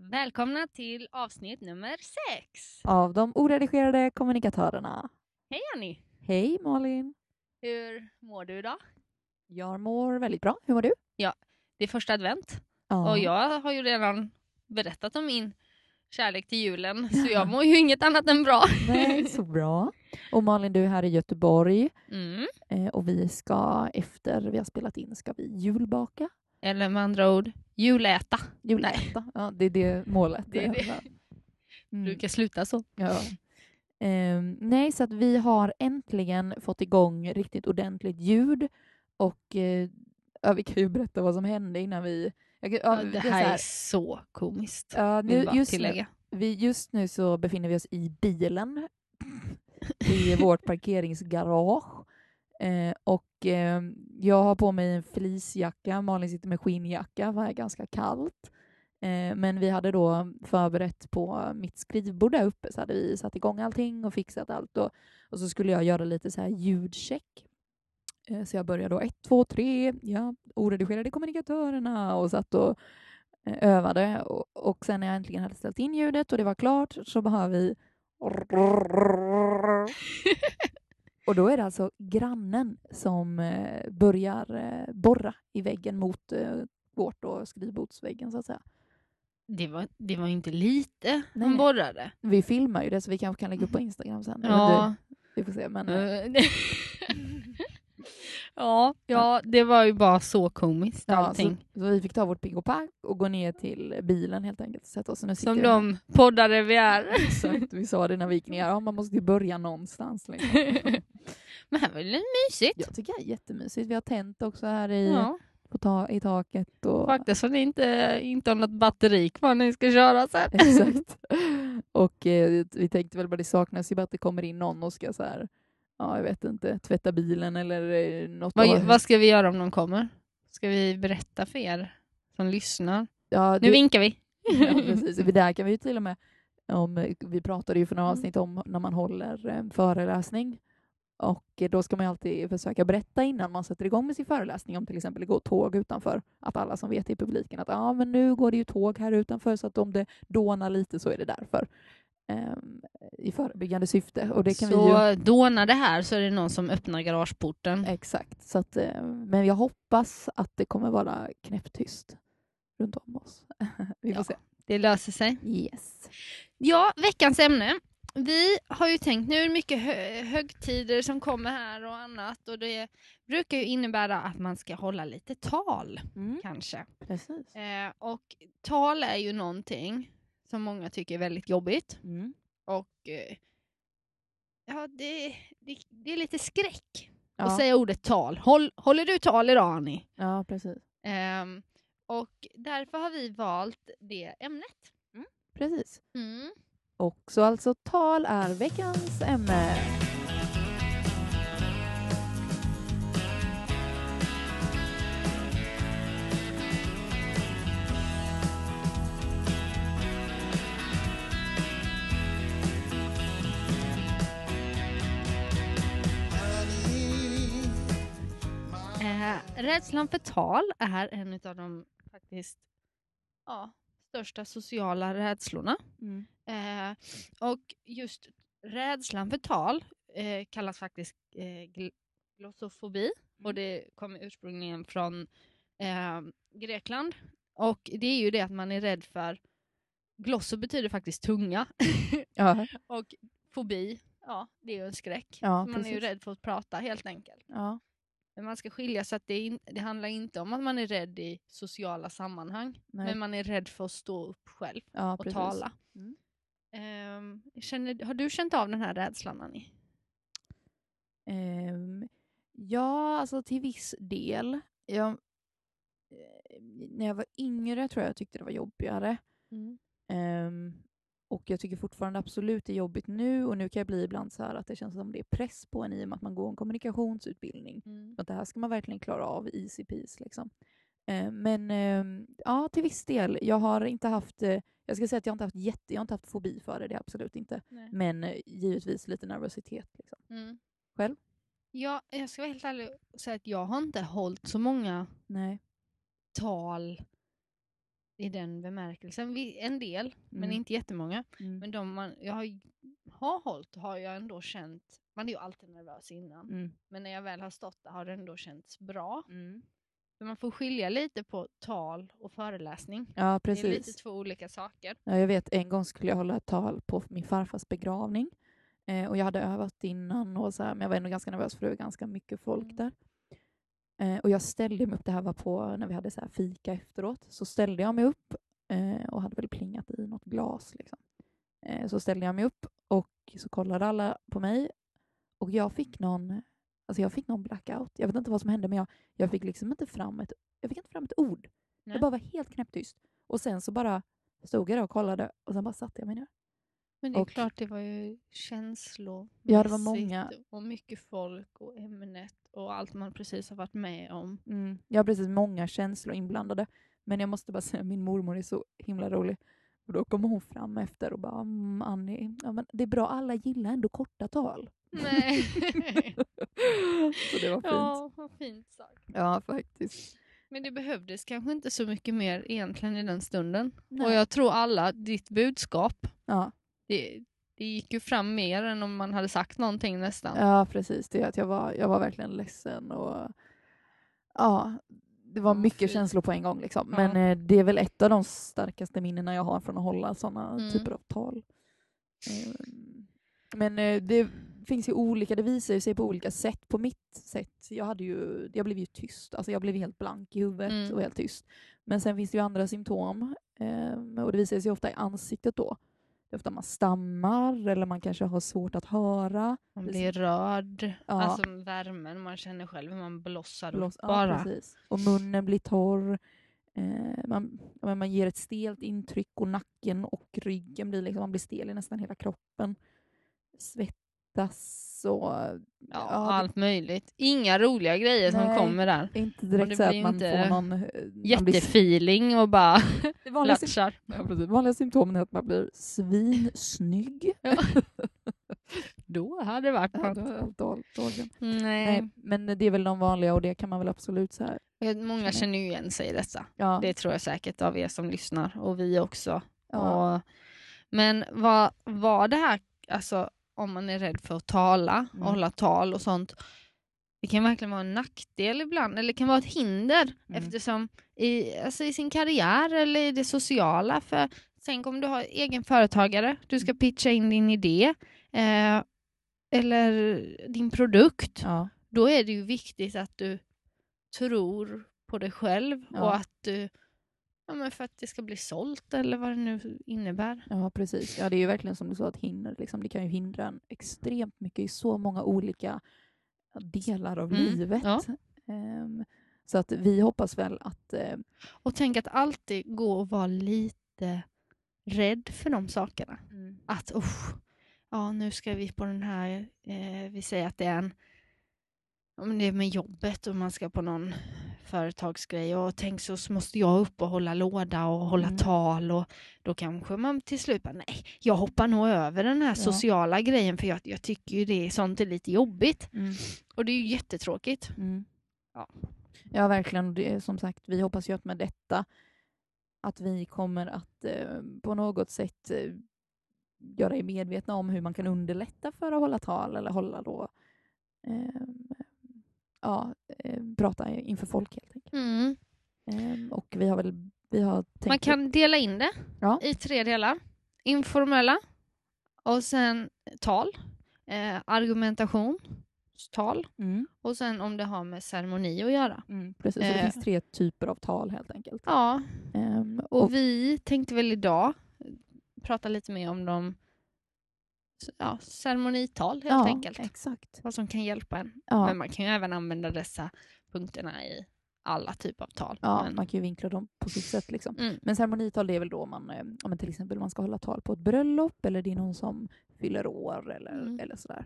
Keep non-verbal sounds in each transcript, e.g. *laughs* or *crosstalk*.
Välkomna till avsnitt nummer sex. Av de oredigerade kommunikatörerna. Hej Annie! Hej Malin! Hur mår du idag? Jag mår väldigt bra. Hur mår du? Det är första advent Ja. och jag har ju redan berättat om min kärlek till julen så *laughs* jag mår ju inget annat än bra. Nej, så bra. Och Malin, du är här i Göteborg Mm. eh, och vi ska efter vi har spelat in ska vi julbaka. Eller med andra ord, juläta. Juläta. Ja, det är det målet. Det är det. Mm. Brukar sluta så. Ja. Ehm, nej, så att vi har äntligen fått igång riktigt ordentligt ljud och eh, ja, vi kan ju berätta vad som hände innan vi... Kan- ja, Ja, det är så här är så komiskt. Vill nu, just, nu, vi, just nu så befinner vi oss i bilen i vårt parkeringsgarage. Eh, och eh, jag har på mig en fleecejacka, Malin sitter med skinnjacka, för det är ganska kallt. Eh, men vi hade då förberett på mitt skrivbord där uppe så hade vi satt igång allting och fixat allt. Och, och så skulle jag göra lite så här ljudcheck. Eh, så jag började då ett, två, tre, ja, oredigerade kommunikatörerna och satt och eh, övade. Och, och sen när jag äntligen hade ställt in ljudet och det var klart så behöver vi *laughs* *laughs* och då är det alltså grannen som eh, börjar eh, borra i väggen mot eh, vårt då, skrivbordsväggen så att säga. Det var, det var inte lite Nej. han borrade. Vi filmar ju det så vi kanske kan lägga upp på Instagram sen. Ja. inte, Vi får se. Men, *laughs* *laughs* ja, ja, det var ju bara så komiskt ja, så, allting. så vi fick ta vårt pick och pack och gå ner till bilen helt enkelt. Sätta oss. Nu Som jag här. de poddare vi är. *laughs* Exakt, vi sa det när vi gick ner. Ja, man måste ju börja någonstans. Liksom. *laughs* Men här var det mysigt. Jag tycker det är jättemysigt. Vi har tänt också här i, Ja. på ta, i taket. Och, Faktiskt så ni inte, inte har något batteri kvar när ni ska köra sen. Exakt. Och eh, vi tänkte väl bara det saknas ju bara att det kommer in någon och ska så här, ja jag vet inte, tvätta bilen eller eh, något. Vad, vad ska vi göra om någon kommer? Ska vi berätta för er som lyssnar? ja, Nu det, vinkar vi. *laughs* ja, *laughs* precis. För där kan vi ju till och med, om, eh, vi pratade ju för Mm. några avsnitt om när man håller en föreläsning. Och eh, då ska man ju alltid försöka berätta innan man sätter igång med sin föreläsning om till exempel det går tåg utanför. Att alla som vet i publiken att ja, men nu går det ju tåg här utanför så att om det dånar lite så är det därför. Ehm, I förebyggande syfte. Och det kan vi ju... så dånar det här så är det någon som öppnar garageporten. Exakt. Så att, eh, men jag hoppas att det kommer vara knäpptyst runt om oss. *laughs* Vi får Ja. se. Det löser sig. Yes. Ja, veckans ämne. Vi har ju tänkt, nu är det mycket hö- högtider som kommer här och annat och det brukar ju innebära att man ska hålla lite tal kanske. Precis. Eh, och tal är ju någonting som många tycker är väldigt jobbigt Mm. och eh, ja, det, det, det är lite skräck Ja. att säga ordet tal. Håll, håller du tal idag Annie? ja, precis. Ehm, och därför har vi valt det ämnet. precis. Mm. Och så alltså tal är veckans ämne. Rädslan för tal är en av de faktiskt ja, största sociala rädslorna. Mm. Eh, och just rädslan för tal eh, kallas faktiskt eh, gl- glossofobi och det kommer ursprungligen från eh, Grekland. Och det är ju det att man är rädd för Glosso betyder faktiskt tunga Ja, *laughs* och fobi, ja det är ju en skräck. Ja, man är ju precis. rädd för att prata helt enkelt. ja, Men man ska skilja så att det, in, det handlar inte om att man är rädd i sociala sammanhang. nej. Men man är rädd för att stå upp själv ja, och precis. tala. Mm. Ehm, känner, har du känt av den här rädslan Annie? Ehm, ja, alltså till viss del. Jag, eh, när jag var yngre tror jag jag tyckte det var jobbigare. Ehm, och jag tycker fortfarande absolut det är jobbigt nu och nu kan jag bli ibland så här att det känns som det är press på en i och med att man går en kommunikationsutbildning. Att det här ska man verkligen klara av easy peasy liksom. Ehm, men ehm, ja, till viss del. Jag har inte haft, eh, jag ska säga att jag har inte haft jätte, jag har inte haft fobi för det, det absolut inte. Nej. Men eh, givetvis lite nervositet. Liksom. Mm. Själv? Ja, jag ska vara helt ärlig och säga att jag har inte hållit så många Nej. tal i den bemärkelsen. Vi, en del, men Mm. inte jättemånga. Mm. Men de man, jag har, har hållit har jag ändå känt, man är ju alltid nervös innan, Mm. men när jag väl har stått där har det ändå känts bra. Mm. För man får skilja lite på tal och föreläsning. Ja, Det är precis. lite två olika saker. Ja, jag vet, en gång skulle jag hålla ett tal på min farfars begravning. Eh, och jag hade övat innan, och så här, men jag var ändå ganska nervös för det var ganska mycket folk Mm. där. Eh, och jag ställde mig upp, det här var på när vi hade så här fika efteråt, så ställde jag mig upp eh, och hade väl plingat i något glas. Liksom. Eh, så ställde jag mig upp och så kollade alla på mig och jag fick någon, alltså jag fick någon blackout. Jag vet inte vad som hände men jag, jag fick liksom inte fram ett, jag fick inte fram ett ord. Nej. Jag bara var helt knäpptyst. Och sen så bara stod jag där och kollade och sen bara satte jag mig ner. Men det är Och- klart, det var ju känslomässigt Ja, det var många- och mycket folk och ämnet och allt man precis har varit med om. Mm. Jag har precis många känslor inblandade. Men jag måste bara *laughs* säga, min mormor är så himla rolig. Och då kommer hon fram efter och bara, mm, Annie, ja, men det är bra, alla gillar ändå korta tal. Nej. *laughs* så det var fint. Ja, ja, vad fint sagt. faktiskt. Men det behövdes kanske inte så mycket mer egentligen i den stunden. Nej. Och jag tror alla, ditt budskap, Ja, det, det gick ju fram mer än om man hade sagt någonting nästan. ja, precis. Det att jag var, jag var verkligen ledsen och ja, det var Ja, mycket fint. känslor på en gång. Liksom. Ja. Men eh, det är väl ett av de starkaste minnena jag har från att hålla sådana Mm. typer av tal. Ehm, Men eh, det finns ju olika, det visar sig på olika sätt. På mitt sätt, jag, hade ju, jag blev ju tyst, alltså jag blev helt blank i huvudet Mm. och helt tyst. Men sen finns det ju andra symptom ehm, och det visar sig ofta i ansiktet då. Det är ofta man stammar eller man kanske har svårt att höra. Man blir rörd, Ja. alltså värmen, man känner själv hur man blossar Blås- upp bara. precis. Och munnen blir torr. Eh, man, ja, man ger ett stelt intryck och nacken och ryggen blir liksom, man blir stel i nästan hela kroppen. Svettas och Ja, allt möjligt. Inga roliga grejer som Nej. kommer där. inte direkt så att man får någon... eh, Jättefeeling och bara *laughs* Det vanliga, latchar. *laughs* ja, vanliga symptomen är att man blir svinsnygg. *laughs* Då hade det varit Ja, då. Nej. Nej, men det är väl de vanliga och det kan man väl absolut så här. Många känner ju igen sig i detta. Ja, Det tror jag säkert av er som lyssnar och vi också. ja, Och, men vad var det här, alltså om man är rädd för att tala och Mm. hålla tal och sånt, det kan verkligen vara en nackdel ibland, eller det kan vara ett hinder Mm. eftersom i, alltså i sin karriär eller i det sociala, för tänk om du har egen företagare, du ska pitcha in din idé eh, eller din produkt, ja, då är det ju viktigt att du tror på dig själv Ja. och att du, ja men för att det ska bli sålt eller vad det nu innebär. ja, precis. Ja, det är ju verkligen som du sa, att hinder, liksom, det kan ju hindra en extremt mycket i så många olika delar av Mm, livet. ja. Ehm, så att vi hoppas väl att... eh, Och tänk att alltid gå och vara lite rädd för de sakerna. Att usch, ja nu ska vi på den här, eh, vi säger att det är en, men det är med jobbet och man ska på någon företagsgrej och tänk så måste jag upp och hålla låda och hålla Mm. tal och då kanske man till slut bara nej, jag hoppar nog över den här Ja. sociala grejen för jag, jag tycker ju det är sånt är lite jobbigt Mm. och det är ju jättetråkigt. Mm. Ja. ja, verkligen. Det som sagt, vi hoppas ju att med detta att vi kommer att eh, på något sätt eh, göra er medvetna om hur man kan underlätta för att hålla tal eller hålla då eh, ja, eh, prata inför folk helt enkelt. Mm. Eh, och vi har väl vi har tänkt Man kan dela in det Ja. i tre delar. Informella och sen tal, eh, argumentation, tal Mm, och sen om det har med ceremoni att göra. mm, precis. Så det Eh. finns tre typer av tal helt enkelt. Ja, Ehm, och, och, vi tänkte väl idag prata lite mer om de ja, ceremonital helt ja, enkelt. Exakt. Vad som kan hjälpa en. Ja, Men man kan ju även använda dessa punkterna i alla typer av tal. ja, Men, man kan ju vinkla dem på sitt sätt. Liksom. mm, Men ceremonital det är väl då man, eh, om man till exempel man ska hålla tal på ett bröllop eller det är någon som fyller år eller, Mm. eller sådär.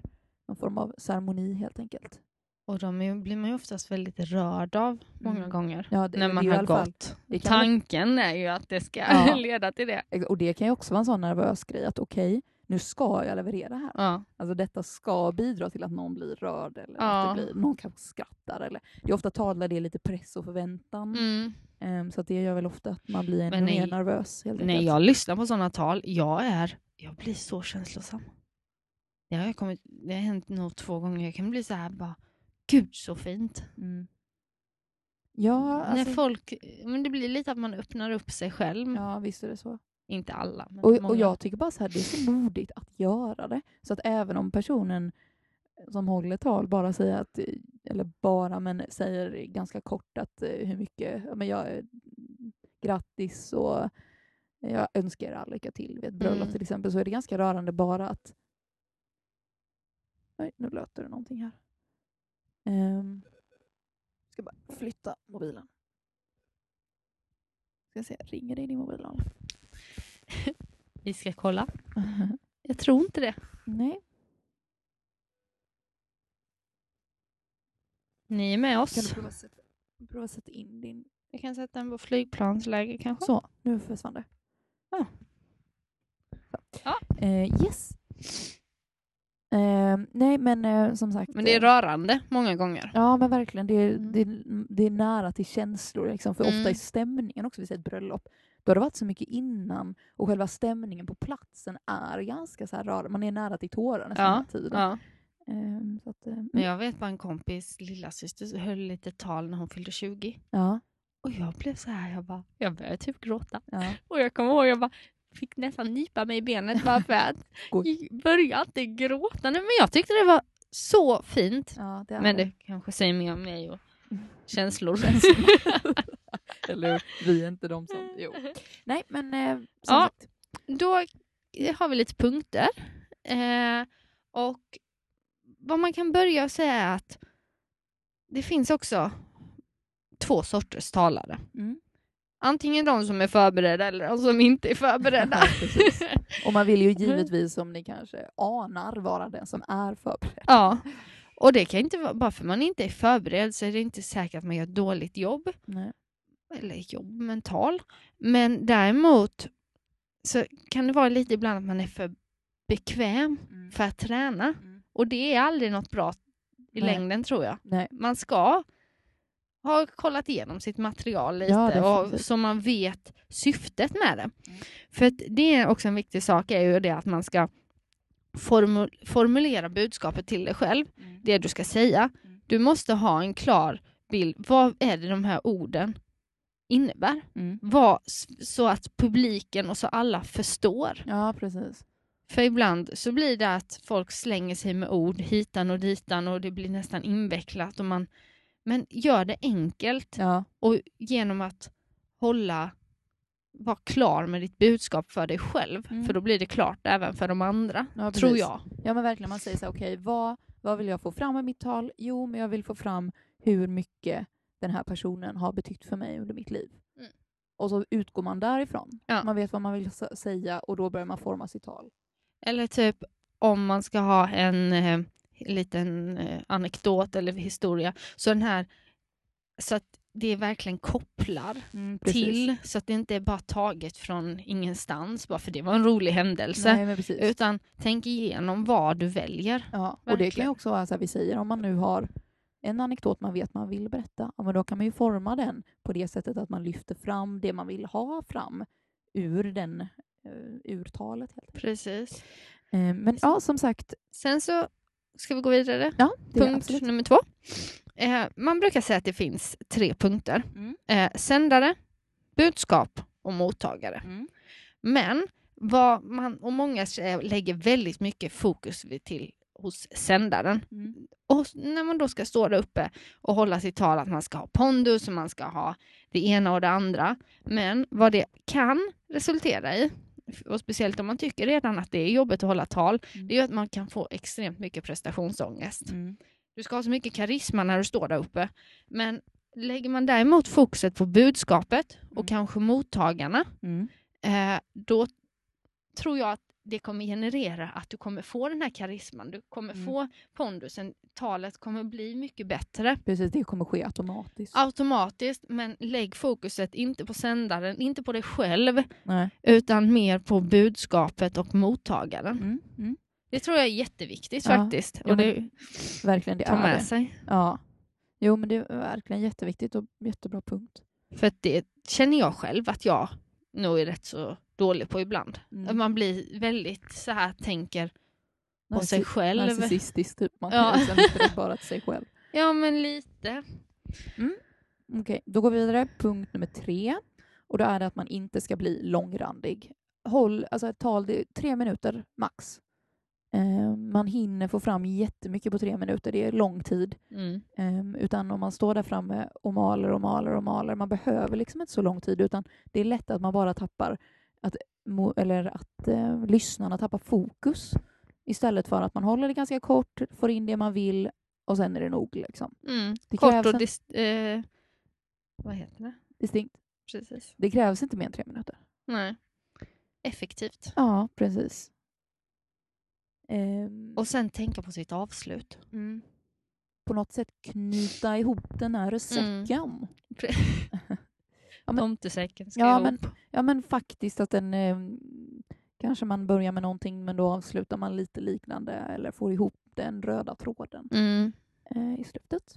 Någon form av ceremoni helt enkelt. och de är, blir man ju oftast väldigt rörd av många Mm. gånger. Ja, det, när man har gått. Tanken är ju att det ska Ja. *laughs* leda till det. Och det kan ju också vara en sån nervös grej att okej, nu ska jag leverera här. Ja. Alltså detta ska bidra till att någon blir rörd eller Ja. att det blir, någon kanske skrattar. Eller, det är ofta tal där det är lite press och förväntan. Mm. Ehm, så att det gör väl ofta att man blir ännu mer nej- nervös. Helt När enkelt. jag lyssnar på sådana tal, jag är, jag blir så känslosam. Det har, kommit, det har hänt nog två gånger. Jag kan bli så här bara, gud så fint. Mm. Ja, alltså, När folk, men det blir lite att man öppnar upp sig själv. ja, visst är det så. Inte alla, men Och, många. och jag tycker bara så här, det är så modigt att göra det. Så att även om personen som håller tal bara säger att, eller bara, men säger ganska kort att eh, hur mycket, men jag, grattis och jag önskar er all lycka till vid ett bröllop Mm. till exempel, så är det ganska rörande bara att Nej, nu låter det någonting här. Um, ska bara flytta mobilen. Ska se, ringer det i din mobil? *laughs* Vi ska kolla. *laughs* Jag tror inte det. Nej. Ni är med oss. Kan du prova sätta, prova sätta in din... Jag kan sätta den på flygplansläge kanske. Så, nu försvann det. Ja. Ja. Eh, yes. Eh, nej, men eh, som sagt. Men det är rörande många gånger. Ja, men verkligen. Det är, Mm. det, är, det är nära till känslor. Liksom. För ofta Mm. är stämningen också vid ett bröllop. Då har det varit så mycket innan och själva stämningen på platsen är ganska så här rar. Man är nära till tårar nästan Ja, hela tiden. Ja. Ehm, så att, eh, Men jag vet bara en kompis lillasyster höll lite tal när hon fyllde 20. ja, Och jag blev så här, jag bara, jag började typ gråta. ja. Och jag kommer ihåg, jag bara fick nästan nypa mig i benet bara för att *laughs* börja inte gråta. Nej, men jag tyckte det var så fint. ja det Men det kanske säger mer om mig och *laughs* känslor. *laughs* Eller? Vi är inte de som... Jo. *laughs* Nej, men eh, som Ja. sagt. Då har vi lite punkter. Eh, och vad man kan börja säga är att det finns också två sorters talare. Mm. Antingen de som är förberedda eller de som inte är förberedda. *laughs* Ja. *laughs* Och man vill ju givetvis, som ni kanske anar, vara den som är förberedd. ja. Och det kan inte vara, bara för man inte är förberedd så är det inte säkert att man gör ett dåligt jobb. Nej. Eller jobb, mental. Men däremot så kan det vara lite ibland att man är för bekväm Mm. för att träna. Mm. Och det är aldrig något bra i Nej. längden tror jag. Nej. Man ska ha kollat igenom sitt material lite Ja, och, så man vet syftet med det. Mm. För det är också en viktig sak är ju det att man ska formu- formulera budskapet till dig själv, Mm. det du ska säga. Mm. Du måste ha en klar bild. Vad är det de här orden innebär? Mm. Vad, så att publiken och så alla förstår. Ja, precis. För ibland så blir det att folk slänger sig med ord hitan och ditan och det blir nästan invecklat. Och man, men gör det enkelt Ja, och genom att hålla vara klar med ditt budskap för dig själv. Mm. För då blir det klart även för de andra, ja tror jag. Ja, men verkligen. Man säger så okej, vad, vad vill jag få fram med mitt tal? Jo, men jag vill få fram hur mycket den här personen har betytt för mig under mitt liv. Mm. Och så utgår man därifrån. Ja. Man vet vad man vill säga och då börjar man forma sitt tal. Eller typ om man ska ha en eh, liten eh, anekdot eller historia. Så den här, så att det verkligen kopplar Precis. till så att det inte är bara taget från ingenstans bara för det var en rolig händelse. Nej. Utan tänk igenom vad du väljer. Ja, och det kan Verkligen. ju också vara så här, vi säger om man nu har en anekdot man vet man vill berätta, ja, men då kan man ju forma den på det sättet att man lyfter fram det man vill ha fram ur den uh, ur talet. Helt. Precis. Eh, men ja, som sagt, Sen så ska vi gå vidare. ja, Punkt nummer två. Eh, man brukar säga att det finns tre punkter. Mm. Sändare, budskap och mottagare. Mm. Men vad man, och många lägger väldigt mycket fokus vid till hos sändaren. Mm. Och när man då ska stå där uppe och hålla sitt tal att man ska ha pondus och man ska ha det ena och det andra. Men vad det kan resultera i, och speciellt om man tycker redan att det är jobbigt att hålla tal, Mm. det är att man kan få extremt mycket prestationsångest. Mm. Du ska ha så mycket karisma när du står där uppe. Men lägger man däremot fokuset på budskapet och Mm. kanske mottagarna, Mm. eh, då tror jag att det kommer generera att du kommer få den här karisman. Du kommer Mm. få pondusen. Talet kommer bli mycket bättre Precis, det kommer ske automatiskt. automatiskt. Men lägg fokuset inte på sändaren, inte på dig själv, Nej. utan mer på budskapet och mottagaren. Mm. Mm. Det tror jag är jätteviktigt Ja. faktiskt. Ja, Och men det Verkligen, det är med det. sig. Ja. Jo, men det är verkligen jätteviktigt och jättebra punkt. För att det känner jag själv att jag nog är rätt så dålig på ibland. Mm. Man blir väldigt så här, tänker på sig Narci- själv. Narcissistisk typ. Man Ja. det bara till sig själv. *laughs* Ja, men lite. Okej, då går vi vidare. Punkt nummer tre. Och då är det att man inte ska bli långrandig. Håll, alltså ett tal, det är tre minuter max. Eh, man hinner få fram jättemycket på tre minuter, det är lång tid. Mm. Eh, utan om man står där framme och maler och maler och maler, man behöver liksom inte så lång tid utan det är lätt att man bara tappar, att, eller att eh, lyssnarna tappar fokus istället för att man håller det ganska kort, får in det man vill och sen är det nog. Liksom. Mm. Det Kort och dis- eh, vad heter det? Distinkt. Precis. Det krävs inte mer än tre minuter. Nej. Effektivt. Ja, precis. Ehm, Och sen tänka på sitt avslut. mm, på något sätt knyta ihop den här säcken. *laughs* Ja, men- Tomtesäcken ska Ja, ihop. men- Ja, men faktiskt att den... Eh, kanske man börjar med någonting men då avslutar man lite liknande eller får ihop den röda tråden Mm. eh, i slutet.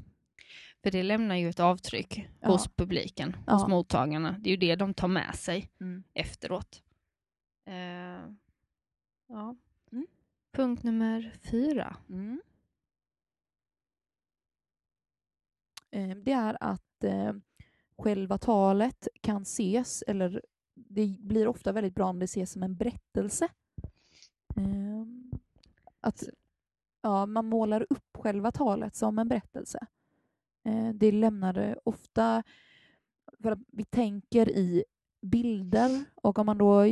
För det lämnar ju ett avtryck Ja. hos publiken, Ja. hos mottagarna. Det är ju det de tar med sig Mm. efteråt. Eh, ja. Punkt nummer fyra. Mm. Eh, det är att eh, själva talet kan ses, eller det blir ofta väldigt bra om det ses som en berättelse. Eh, att ja, man målar upp själva talet som en berättelse. Eh, det lämnar det ofta, för att vi tänker i bilder och om man då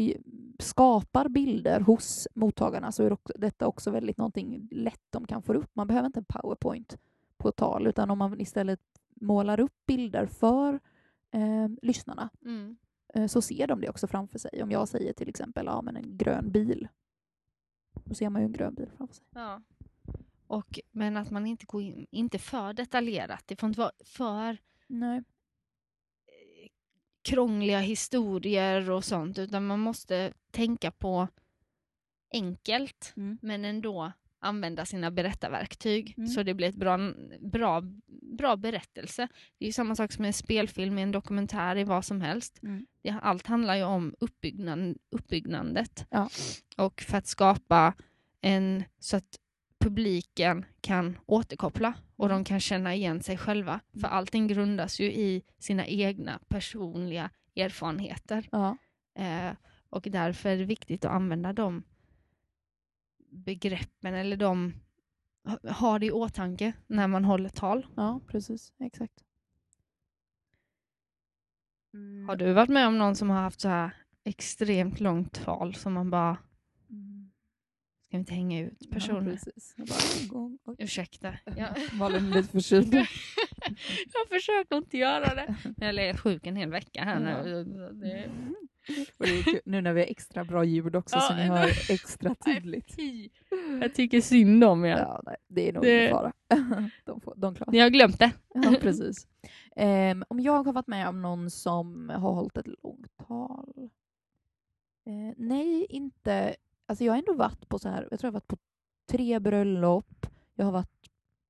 skapar bilder hos mottagarna så är detta också väldigt någonting lätt de kan få upp. Man behöver inte en powerpoint på tal utan om man istället målar upp bilder för eh, lyssnarna Mm. eh, så ser de det också framför sig. Om jag säger till exempel ja, men en grön bil, då ser man ju en grön bil framför sig. Ja. Och, men att man inte går in, inte för detaljerat. Det får inte vara för Nej. Krångliga historier och sånt, utan man måste tänka på enkelt, Mm. men ändå använda sina berättarverktyg Mm. så det blir ett bra, bra, bra berättelse. Det är ju samma sak som en spelfilm, en dokumentär, i vad som helst. Mm. Det, allt handlar ju om uppbyggnad, uppbyggnadet. Ja. Och för att skapa en, så att publiken kan återkoppla och de kan känna igen sig själva. För Mm. allting grundas ju i sina egna personliga erfarenheter. Ja. Eh, och därför är det viktigt att använda de begreppen eller de ha- ha det i åtanke när man håller tal. ja, precis. Exakt. Mm. Har du varit med om någon som har haft så här extremt långt tal som man bara, Mm. Ska vi inte hänga ut Ja, personer? precis. Jag bara, gång. Ursäkta. *laughs* Jag, Malin är lite förkyld. *laughs* jag försöker inte göra det. Jag har legat sjuk en hel vecka här Ja. nu. Det, Och är nu när vi har extra bra ljud också så Ja, ni det- hör extra *laughs* tydligt. Jag tycker synd om er. Ja, nej, det är nog Det- ingen fara. De, får, de klarar Ni har glömt det. Ja, precis. Ehm, om jag har varit med om någon som har hållit ett långt tal? Eh, nej, inte. Alltså jag har ändå varit på så här, jag tror jag har varit på tre bröllop, jag har varit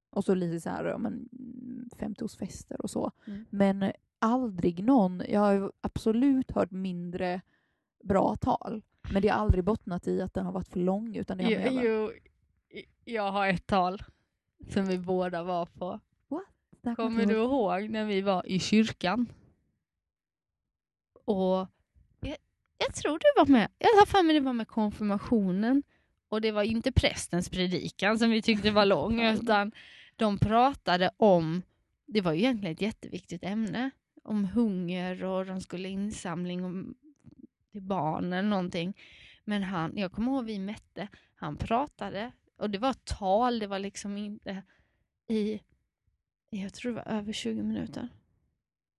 och så lite så här, ja, men, mm, 50-årsfester och så. Mm. Men aldrig någon, jag har absolut hört mindre bra tal. Men det har aldrig bottnat i att den har varit för lång utan det har varit- Jo, jag har ett tal som vi båda var på. Här Kommer du ihåg. när vi var i kyrkan? Och jag tror du var med. Jag har för mig det var med konfirmationen. Och det var inte prästens predikan som vi tyckte var lång, *laughs* utan de pratade om, det var ju egentligen ett jätteviktigt ämne, om hunger och de skulle insamling om, till barn eller någonting. Men han, jag kommer ihåg vi mätte, han pratade och det var ett tal, det var liksom inte i, jag tror det var över 20 minuter.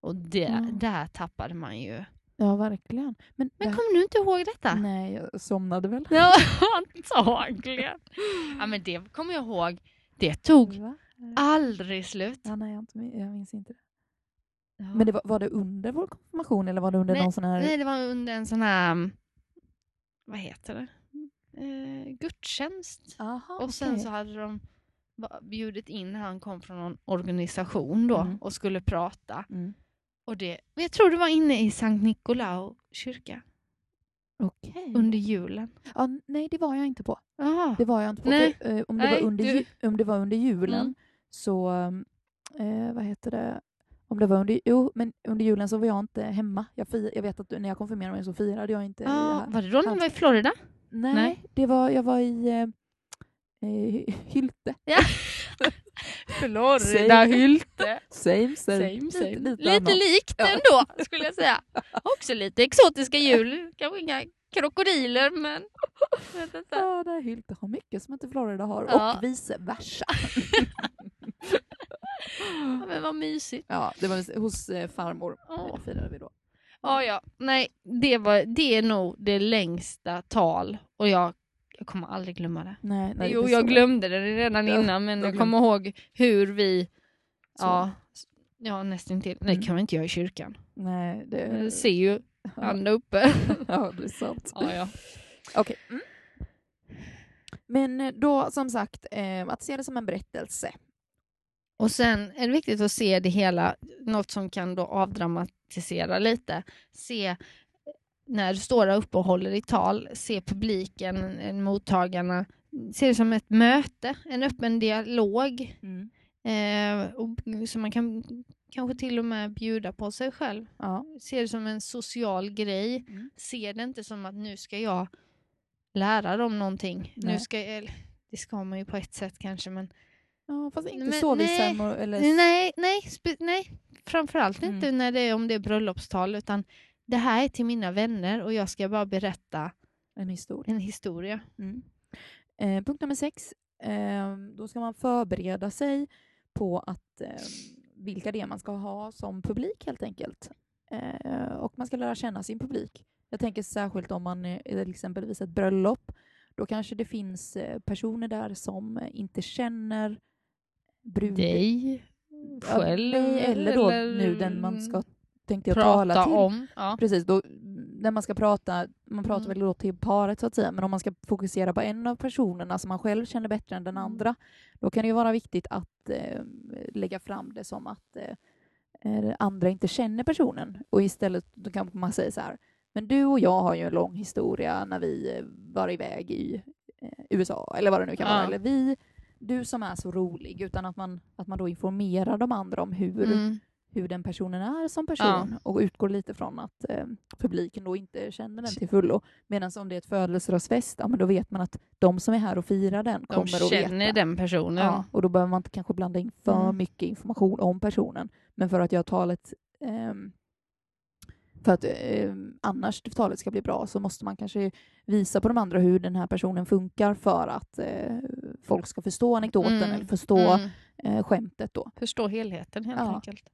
Och det, Ja. där tappade man ju. Ja, verkligen. Men, Men det- kommer du inte ihåg detta? Nej, jag somnade väl. Ja, *laughs* antagligen. Ja, men det kommer jag ihåg. Det tog Va? aldrig slut. Ja, nej, jag, inte, min- jag minns inte det. Ja. Men det var, var det under vår konfirmation eller var det under Nej, någon sån här... Nej, det var under en sån här, um, vad heter det? Eh, gudstjänst. Aha, Och sen okej. så hade de bjudit in, han kom från någon organisation då Mm. och skulle prata. Mm. Och det, jag tror det var inne i Sankt Nikolao kyrka Okej. under julen. Ja, nej, det var jag inte på. Aha. Det var jag inte på. Nej. För, eh, om, det Nej, var under, du- ju- om det var under julen Mm. så, eh, vad heter det, om det var under, jo, men under julen så var jag inte hemma. Jag, fir, jag vet att när jag konfirmerade mig så firade jag inte Ja, här. var det då ni var i Florida? Nej, nej. det var, jag var i eh, eh, Hylte. *laughs* *laughs* Florida, Hylte. Same, Same, same. Lite, Lite, lite annat. likt Ja. ändå, skulle jag säga. Också lite exotiska djur. Kanske inga krokodiler, men... vet inte. Ja, där Hylte har mycket som inte Florida har Ja. och vice versa. *laughs* Ja, men vad mysigt. ja, det var hos eh, farmor Åh. firade vi då. Ja, ja. Nej, det, var, det är nog det längsta tal och jag, jag kommer aldrig glömma det. Nej, nej, jo, det jag glömde det redan Ja, innan, men jag jag kommer ihåg hur vi... Så. Ja, ja nästan till. Nej, Mm. det kan man inte göra i kyrkan. Nej, det... Jag ser ju ja, han där uppe. *laughs* ja, det är sant. ja, ja. Okej. Mm. Men eh, då, som sagt, eh, att se det som en berättelse. Och sen är det viktigt att se det hela, något som kan då avdramatisera lite. Se när du står där uppe och håller ditt tal, se publiken, eh, mottagarna, se det som ett möte, en öppen dialog. Eh, och, så man kan kanske till och med bjuda på sig själv. Ja. Se det som en social grej. Mm. Se det inte som att nu ska jag lära dem någonting. Nu ska jag, eller, det ska man ju på ett sätt kanske men ja, fast inte Men så nej. eller... Nej, nej, nej. framförallt Mm. inte när det är om det är bröllopstal utan det här är till mina vänner och jag ska bara berätta En historia. en historia. Mm. Eh, punkt nummer sex. Eh, då ska man förbereda sig på att eh, vilka det är man ska ha som publik helt enkelt. Eh, och man ska lära känna sin publik. Jag tänker särskilt om man är är exempelvis ett bröllop. Då kanske det finns eh, personer där som inte känner brud... Dig själv. nej, eller då eller nu den man ska tänkte jag tala prata till. om. Ja. Precis, då, när man ska prata, man pratar Mm. väl då till paret så att säga, men om man ska fokusera på en av personerna som man själv känner bättre än den Mm. andra, då kan det ju vara viktigt att eh, lägga fram det som att eh, eh, andra inte känner personen. Och istället då kan man säga så här, men du och jag har ju en lång historia när vi eh, var iväg i eh, USA, eller vad det nu kan Ja. vara, eller vi, du som är så rolig, utan att man, att man då informerar de andra om hur Mm. Hur den personen är som person och utgår lite från att eh, publiken då inte känner den till fullo. Medan om det är ett födelsedagsfest, ja, men då vet man att de som är här och firar den De kommer att känner veta. den personen. Ja, och då behöver man inte kanske blanda in för Mm. mycket information om personen. Men för att göra talet ehm, för att ehm, annars talet ska bli bra så måste man kanske visa på de andra hur den här personen funkar för att eh, folk ska förstå anekdoten Mm. eller förstå Mm. eh, skämtet då. Förstå helheten helt Ja. enkelt.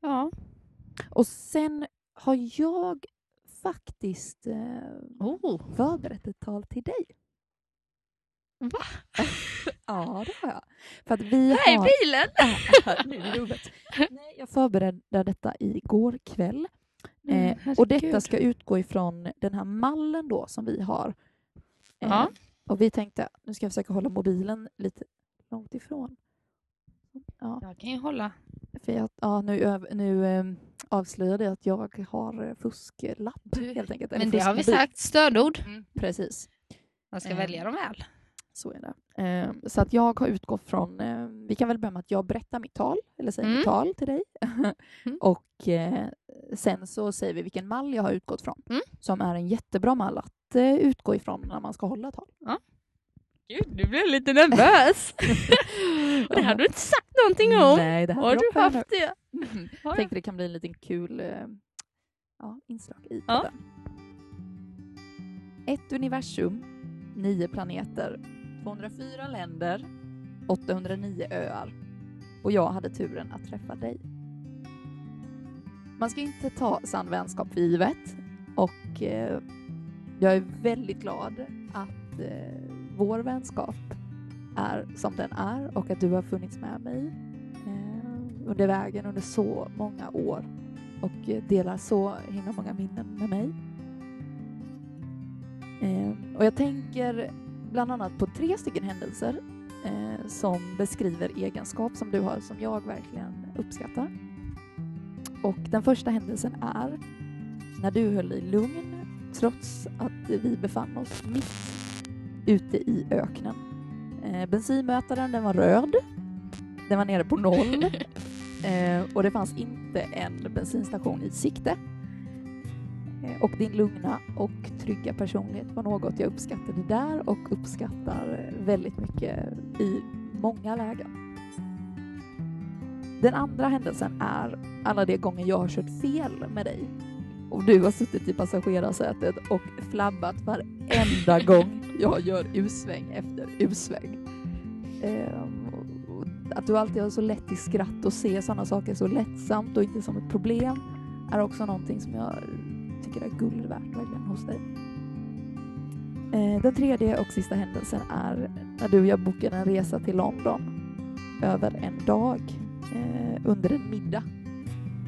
Ja. Och sen har jag faktiskt eh, Oh. förberett ett tal till dig. Va? *laughs* ja, det har jag. För att vi Här har... är bilen! *laughs* nu är det roligt. *laughs* Nej, jag förberedde detta igår kväll. Mm, Eh, och detta ska utgå ifrån den här mallen då som vi har. Eh, Ja. Och vi tänkte, nu ska jag försöka hålla mobilen lite långt ifrån. Ja, Jag kan ju hålla. för jag, ja, nu, nu eh, avslöjade jag att jag har eh, fusklapp Du- helt enkelt. Men det har vi sagt, stödord. Precis. Man ska Eh. välja dem väl. Så är det. Eh, så att jag har utgått från, eh, vi kan väl börja med att jag berättar mitt tal, eller säger Mm. mitt tal till dig. Mm. *laughs* Och eh, sen så säger vi vilken mall jag har utgått från, Mm. som är en jättebra mall att eh, utgå ifrån när man ska hålla tal. Gud, du blev lite nervös. *laughs* det hade du inte sagt någonting om. Nej, det Har du jag haft det? nu. Jag jag? tänkte det kan bli en liten kul eh, ja, inslag i Ja. podden. Ett universum, nio planeter, 204 länder, 809 öar. Och jag hade turen att träffa dig. Man ska inte ta sann vänskap för givet och eh, jag är väldigt glad att eh, vår vänskap är som den är och att du har funnits med mig eh, under vägen under så många år och delar så himla många minnen med mig. Eh, och jag tänker bland annat på tre stycken händelser eh, som beskriver egenskap som du har som jag verkligen uppskattar. och den första händelsen är när du höll dig lugn trots att vi befann oss mitt ute i öknen. Eh, bensinmätaren den var röd, den var nere på noll *laughs* eh, och det fanns inte en bensinstation i sikte. Eh, och din lugna och trygga personlighet var något jag uppskattade där och uppskattar väldigt mycket i många lägen. Den andra händelsen är alla de gånger jag har kört fel med dig och du har suttit i passagerarsätet och flabbat varenda gång jag gör U-sväng efter U-sväng. Ehm, att du alltid har så lätt till skratt och ser sådana saker så lättsamt och inte som ett problem är också någonting som jag tycker är guld värt verkligen hos dig. Ehm, den tredje och sista händelsen är när du och jag bokade en resa till London över en dag eh, under en middag.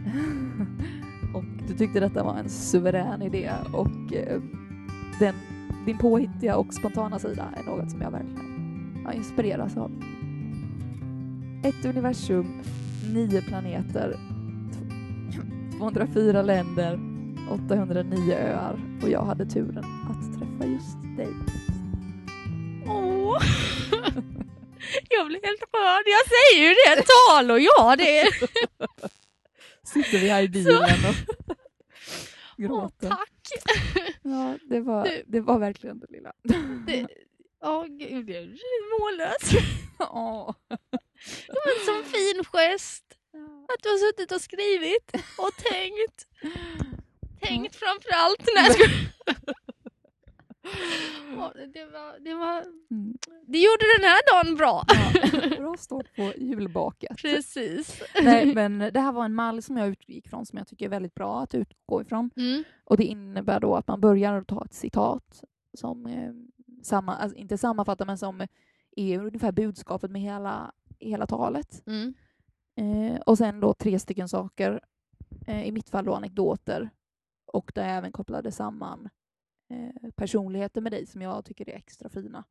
*laughs* du tyckte detta var en suverän idé och eh, den, din påhittiga och spontana sida är något som jag verkligen ja, inspireras av. Ett universum, nio planeter, 204 länder, 809 öar och jag hade turen att träffa just dig. Åh! *laughs* Jag blir helt rörd. Jag säger ju det, tal och ja det. *laughs* Sitter vi här i bilen och Åh, gråter. tack. *laughs* Ja, det var, det var verkligen det lilla. Det, *laughs* åh gud, jag blir mållös. Åh. *laughs* Det var en sån fin gest. Att du har suttit och skrivit och tänkt. Tänkt framför allt. Nej. Åh, det, var, det, var, Mm. det gjorde den här dagen bra. Ja, bra start på julbaket. Precis. Nej, men det här var en mall som jag utgick från som jag tycker är väldigt bra att utgå ifrån. Mm. Och det innebär då att man börjar ta ett citat som eh, samma, alltså inte sammanfattar men som är ungefär budskapet med hela, hela talet. Mm. Eh, och sen då tre stycken saker, eh, i mitt fall då anekdoter och där jag även kopplade samman eh, personligheter med dig som jag tycker är extra fina.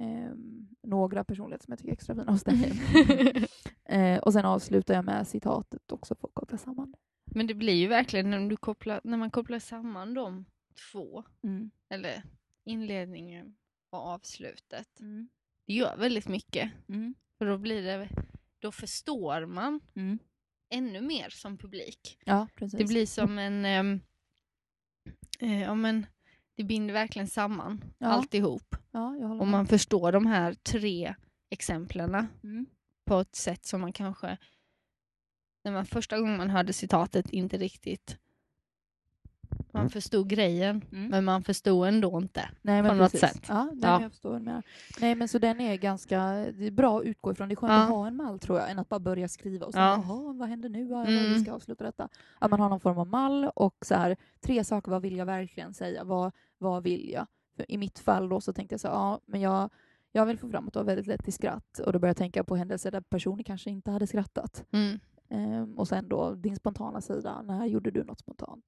Eh, några personligheter som jag tycker är extra fina hos dig. *laughs* eh, och sen avslutar jag med citatet också för att koppla samman det. Men det blir ju verkligen när, du kopplar, när man kopplar samman de två, Mm. eller inledningen och avslutet. Mm. Det gör väldigt mycket. Mm. För då blir det, då förstår man Mm. ännu mer som publik. Ja. Det blir som en, ehm, eh, ja men det binder verkligen samman Ja. alltihop. Ja, jag Och man förstår de här tre exemplen Mm. på ett sätt som man kanske, när man första gången man hörde citatet inte riktigt, man förstod grejen, Mm. men man förstod ändå inte. Nej, men på något precis. sätt. Ja, nej, Ja. jag förstår menar. Nej, men så den är ganska det är bra att utgå ifrån. Det är skönt Ja. att ha en mall tror jag, än att bara börja skriva och sen, Ja. jaha, vad händer nu? Ja, Mm. Vi ska avsluta detta. Att man har någon form av mall och så här, tre saker, vad vill jag verkligen säga? Vad, vad vill jag? För I mitt fall då så tänkte jag så här, ja, men jag, jag vill få fram att du har väldigt lätt till skratt och då började jag tänka på händelser där personer kanske inte hade skrattat. Mm. Ehm, och sen då din spontana sida, när gjorde du något spontant?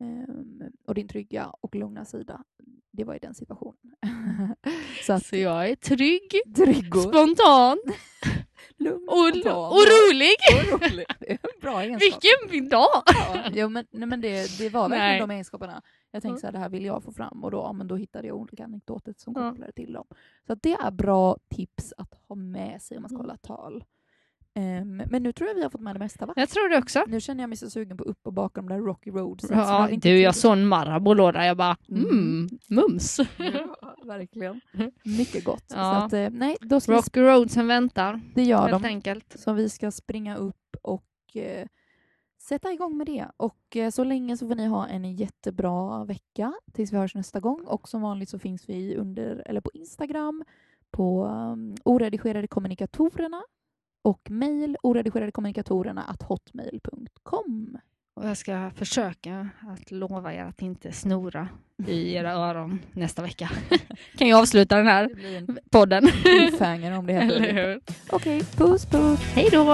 Ehm, och din trygga och lugna sida, det var i den situationen. *laughs* så att Så jag är trygg, trygg och spontan *laughs* lugn och, spontan och rolig. och rolig. *laughs* Bra egenskap. Vilken dag! Ja, jo, men, nej, men det, det var verkligen Nej. de egenskaperna. Jag tänkte Mm. så här, det här vill jag få fram och då, ja, men då hittade jag olika anekdoter som kopplade till dem. Så det är bra tips att ha med sig om man ska Mm. hålla tal. Ehm, men nu tror jag vi har fått med det mesta va? Jag tror det också. Nu känner jag mig så sugen på upp och bakom där Rocky Road. Så Ja, du, jag såg en Marabou-låda, jag bara mm, Mm. mums. *laughs* Ja, verkligen. Mycket gott. Ja. Att, eh, nej, då ska Rocky Roadsen väntar, det gör helt de. enkelt. Så vi ska springa upp och eh, sätta igång med det. Och eh, så länge så får ni ha en jättebra vecka tills vi hörs nästa gång. Och som vanligt så finns vi under, eller på Instagram, på um, oredigerade kommunikatorerna och mejl oredigeradkommunikatorerna att hotmail.com. Och jag ska försöka att lova er att inte snora i *laughs* era öron nästa vecka. *laughs* kan jag avsluta den här podden. cliffhanger om det händer. *laughs* Okej, puss puss! Hej då!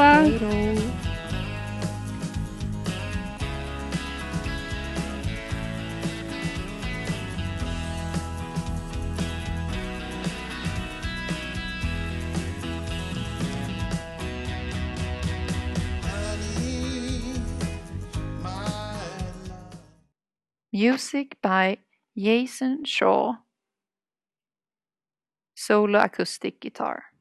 Music by Jason Shaw. Solo acoustic guitar.